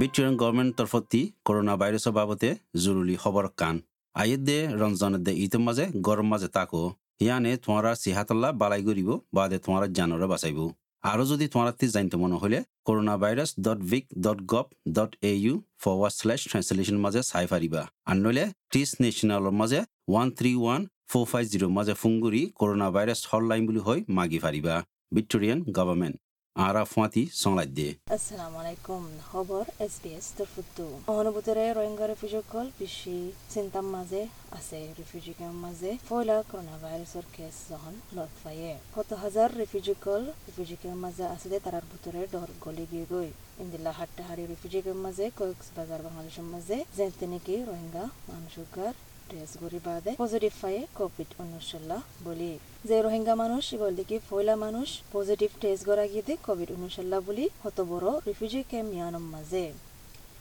Victorian government তরফতি corona ভাইরাসৰ বাবদে জৰুৰী খবৰ কান আয়ের দে রমজানের দে ইতের মাঝে গরম মাঝে তাকো। ইয়ানে তোমারা সিহাতাল্লা বালাই করিব বাদে তোমারা জানরে বাঁচাইব। আরও যদি তোমার তি জানতে মনে হলে corona virus dot vic dot gov dot A U forward slash translation মাঝে চাই পারিবা আর নইলে টিস নেশনালৰ মাঝে one three one four five zero' মাঝে ফোন কৰি করোনা ভাইরাস হটলাইন বুলি হৈ মাগি পারিবা ভিক্টোরিয়ান গভর্নমেন্ট আরা ফুয়াতি সংলাই দিয়ে আসসালামু আলাইকুম খবর এসবিএস তরফুতু অনুভূতরে রোহিঙ্গা রিফিউজিসকল বেশি চিন্তার মাঝে আছে রিফিউজিকের মাঝে পয়লা করোনা ভাইরাসের কেস যখন লত পাইয়ে কত হাজার রিফিউজিকল রিফিউজিকের মাঝে আছে তারার ভিতরে ডর গলি গিয়ে গই ইন্দিল্লা হাট্টাহারি রিফিউজিকের মাঝে কক্স বাজার বাংলাদেশের মাঝে যেতে নাকি রোহিঙ্গা মানুষকার টেস্ট করি বাদে পজিটিভ পায়ে কোভিড উনিশাল্লাহ বলি। যে রোহিঙ্গা মানুষ বল দেখি ফয়লা মানুষ পজিটিভ টেস্ট করা গিয়ে কোভিড উনিশাল্লাহ বলি, হত বড় রিফিউজি ক্যাম্প মিয়ানম মাঝে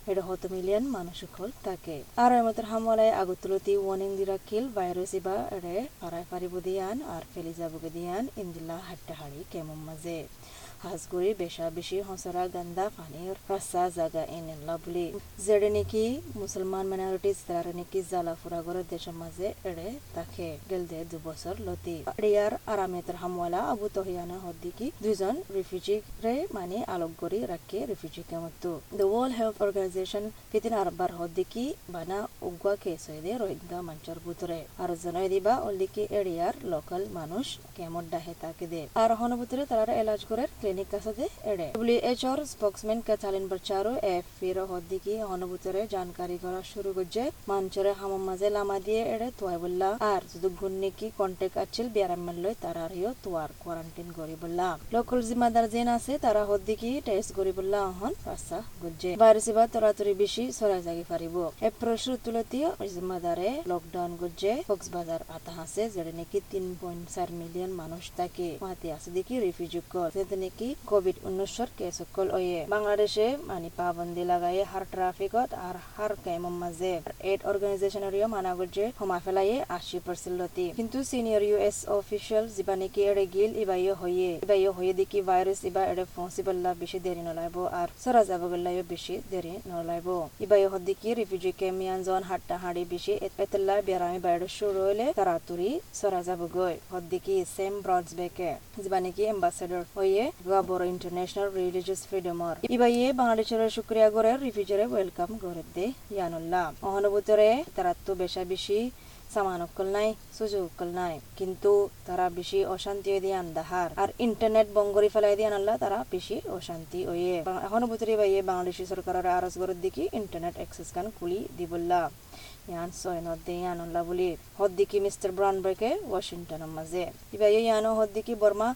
হত মিলিয়ন মানুষ সকল থাকে আর এমতের হামলায় আগতুলতি ওয়ার্নিং দিরা কিল, ভাইরাস ইবা এড়ে পারায় পারিব দিয়ান, আর ফেলি যাবগে দিয়ান ইন্দিল্লা হাট্টাহাড়ি কেমন মাঝে। হাজগুড়ি বেশা বেশি হসরা গন্দা পানির রাস্তা জাগা এনে লাভলি যেড়ে নাকি মুসলমান মাইনরিটিস তারা নাকি জালা ফুরা করে দেশের মাঝে এড়ে তাকে। গেল দে দু বছর লতি। এড়িয়ার আরামেতের হামওয়ালা আবু তহিয়ানা হদ্দিকি দুইজন রিফিউজি রে মানে আলোক গড়ি রাখে রিফিউজি কেমতো দ্য ওয়ার্ল্ড হেলথ অর্গানাইজেশন ফিতিন আরবার হদ্দিকি বানা উগুয়া কেস হয়ে রোহিঙ্গা মঞ্চর ভিতরে আর জনাই দিবা অলদিকি এড়িয়ার লোকাল মানুষ কেমন ডাহে তাকে দে আর হনভুতরে তারা এলাজ করে ক্লিনিক কাছে দে এড়ে ডব্লিউএচওর স্পোক্সম্যান ক্যাথালিন বরচারো এফ ফির হদ্দিকি হনভুতরে জানকারি করা শুরু করছে মঞ্চরে হামাম মাঝে লামা দিয়ে এড়ে তোয়াই বললা আর যদি গুন্নি কি কন্টেক্ট আছিল বিয়ারাম্মাল লই তারা হিও তোয়ার কোয়ারেন্টাইন করি বললা লোকাল জিম্মাদার যেন আছে তারা হদ্দিকি টেস্ট করি বললা অহন রাস্তা গুজে ভাইরাস বা তরাতরি বেশি সরাই জাগি এ প্রশ্ন তুলতীয় জিম্মাদারে লকডাউন গুজে কক্সবাজার আতা আছে, যেটা নাকি তিন পয়েন্ট চার মিলিয়ন মানুষ তাকে মাতি আছে দেখি রিফিউজি কল। যেটা নাকি কোভিড উনিশর কেস কল ওয়ে বাংলাদেশে মানে পাবন্দি লাগাই হার ট্রাফিকত আর হার কাইমম মাঝে। এইড অর্গানাইজেশনেরিও মানা গুজে ক্ষমা ফেলাইয়ে আশি পার্সেন্ট কিন্তু সিনিয়র ইউএস অফিসিয়াল যিবা নাকি এড়ে গিল ইবাইও হয়ে ইবাইও হয়ে দেখি ভাইরাস ইবা এড়ে ফসিবল্লা বেশি দেরি নলাইব, আর সরা যাব গল্লাইও বেশি দেরি নলাইব ইবাই হদ্দিকি রিফিউজি কেমিয়ান জন হাট্টা হাড়ি বেশি এতলা বেরামি বাইরে শুরু হইলে তাড়াতাড়ি সরা যাব গই হদ্দিকি সেম ব্রডস বেকে যা নাকি এম্বাসেডর হয়ে গাবর ইন্টারন্যাশনাল রিলিজিয়াস ফ্রিডমর। ইবাইয়ে বাংলাদেশের শুক্রিয়া করে রিফিউজারে ওয়েলকাম করে দে ইয়ানুল্লাহ। অহনুভূতরে তারা তো বেশা বেশি সামান অকল নাই সুযোগ অকল নাই। কিন্তু তারা বেশি অশান্তি দিয়ে আন্দাহার আর ইন্টারনেট বঙ্গরি ফেলাই দিয়ে আনলা তারা বেশি অশান্তি হয়ে এখনও ভিতরে বাইয়ে বাংলাদেশি সরকারের আরজ গরত দিকে ইন্টারনেট অ্যাক্সেস কান খুলি দিবল্লা সয়নত দে ইয়ানুল্লাহ বলি হদ্দিকি মিস্টার ব্রাউনবার্গে ওয়াশিংটনের মাঝে ইবাই ইয়ানো হদ্দিকি বর্মা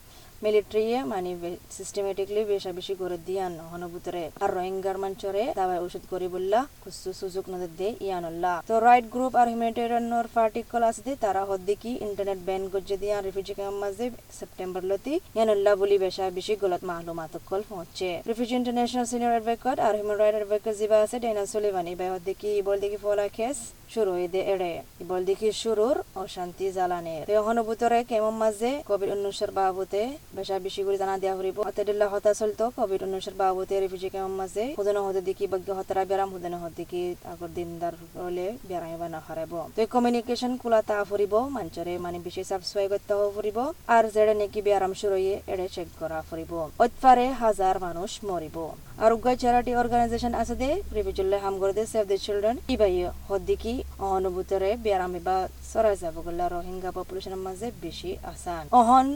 মিলিটারিয়ে মানে সিস্টেমেটিকলি বেশা বেশি করে দিয়ান হনভূতরে আর রোহিঙ্গার মঞ্চরে দাবাই ওষুধ করি বললা কুসু সুযোগ নদের দে ইয়ানুল্লাহ তো রাইট গ্রুপ আর হিউম্যানিটেরিয়ান পার্টিকল আছে দে তারা হদ্দিকি ইন্টারনেট ব্যান গজ্জে দিয়া রিফিউজি ক্যাম্প মাঝে সেপ্টেম্বর লতি ইয়ানুল্লাহ বলি বেশা বেশি গলত মাহলুমাত কল পৌঁছে রিফিউজি ইন্টারন্যাশনাল সিনিয়র অ্যাডভোকেট আর হিউম্যান রাইট অ্যাডভোকেট জিবা আছে ডেনা সলিভান ইবাই হদ্দিকি বল দেখি ফলা কেস শুরু হয়ে দে এড়ে। বল দেখি শুরুর অশান্তি জ্বালানের অনুভূতরে কেমন মাঝে কোভিড উনিশের বাবুতে বেশা বেশি করে জানা দেওয়া হরিব অতেডিল্লা হতা চলতো কোভিড উনিশের বাবুতে রিফিউজি কেমন মাঝে হুদন হতে দেখি বজ্ঞ হতরা বেরাম, হুদন হতে দেখি আগর দিনদার হলে বেরাম এবার না হারাইব। তো কমিউনিকেশন খোলা তা ফুরিব, মঞ্চরে মানে বেশি সাবস্ক্রাইব করতে ফুরিব, আর যেড়ে নাকি বেরাম শুরু হয়ে এড়ে চেক করা ফুরিব। অতফারে হাজার মানুষ মরিব। আর উগ্র চ্যারিটি অর্গানাইজেশন আছে দে রিফিউজুল্লে হাম করে দে সেভ দ্য চিলড্রেন ইবাই হদ্দিকি অনুভূতরে বেরামি বা সরাই যাব গলা রোহিঙ্গা পপুলেশনের মাঝে বেশি আসান অহন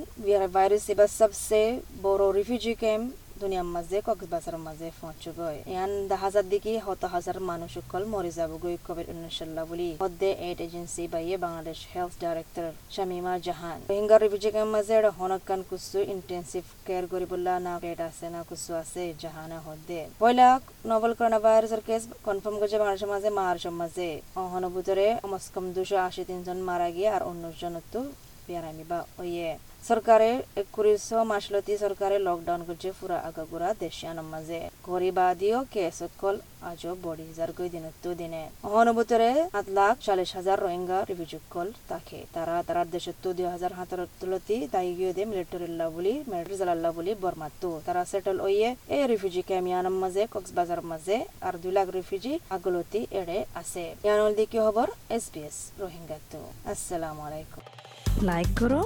ভাইরাস এবার সবসে বড় রিফিউজি ক্যাম্প দুনিয়ার মাঝে কক্সবাজারের মাঝে পৌঁছগৈ ইয়ান হাজার দিকে শত হাজার মানুষ সকল মরি যাবগৈ কোভিড উনিশাল্লাহ বুলি। সদ্যে এইড এজেন্সি বাইয়ে Bangladesh health director Shamima Jahan. Rohingya refugee camp মাঝে হনকান কুসু ইন্টেন্সিভ কেয়ার করিবলা না বেড আছে, না, কুসু আছে, জাহানে সদ্যে পয়লা নভেল করোনা ভাইরাসের কেস কনফার্ম করছে বাংলাদেশের মাঝে মার্চের মাঝে অহনুভূতরে কমস কম দুশো আশি তিনজন মারা গিয়ে আর উনিশ জন তো পেয়ারামি বা ওয়ে সরকারে একত্রিশ মাসলতি সরকারে লকডাউন করছে পুরা আগাগুড়া দেশিয়ানোর মাঝে গরিবাদিও কেস কল আজও বড়ি হাজার কই দিনত দিনে অহনুভূতরে সাত লাখ চল্লিশ হাজার রোহিঙ্গা রিভিউ কল তাকে তারা তারা দেশত্ব দুই হাজার হাতের তুলতি তাই গিয়ে দে মিলিটারিল্লা বলি মিলিটারি জালাল্লা বলি বর্মাত্তু তারা সেটেল ওয়ে এ রিফিউজি ক্যামিয়ানোর মাঝে কক্সবাজার মাঝে আর দুই লাখ রিফিউজি আগলতি এড়ে আছে ইয়ানুল দিকে খবর এস বি এস রোহিঙ্গাত্তু আসসালামু আলাইকুম লাইক করো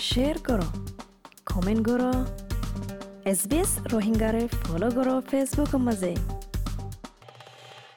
শেয়ার করো কমেন্ট করো এছ বি এস রোহিঙ্গারে ফলো করো ফেসবুক মাজে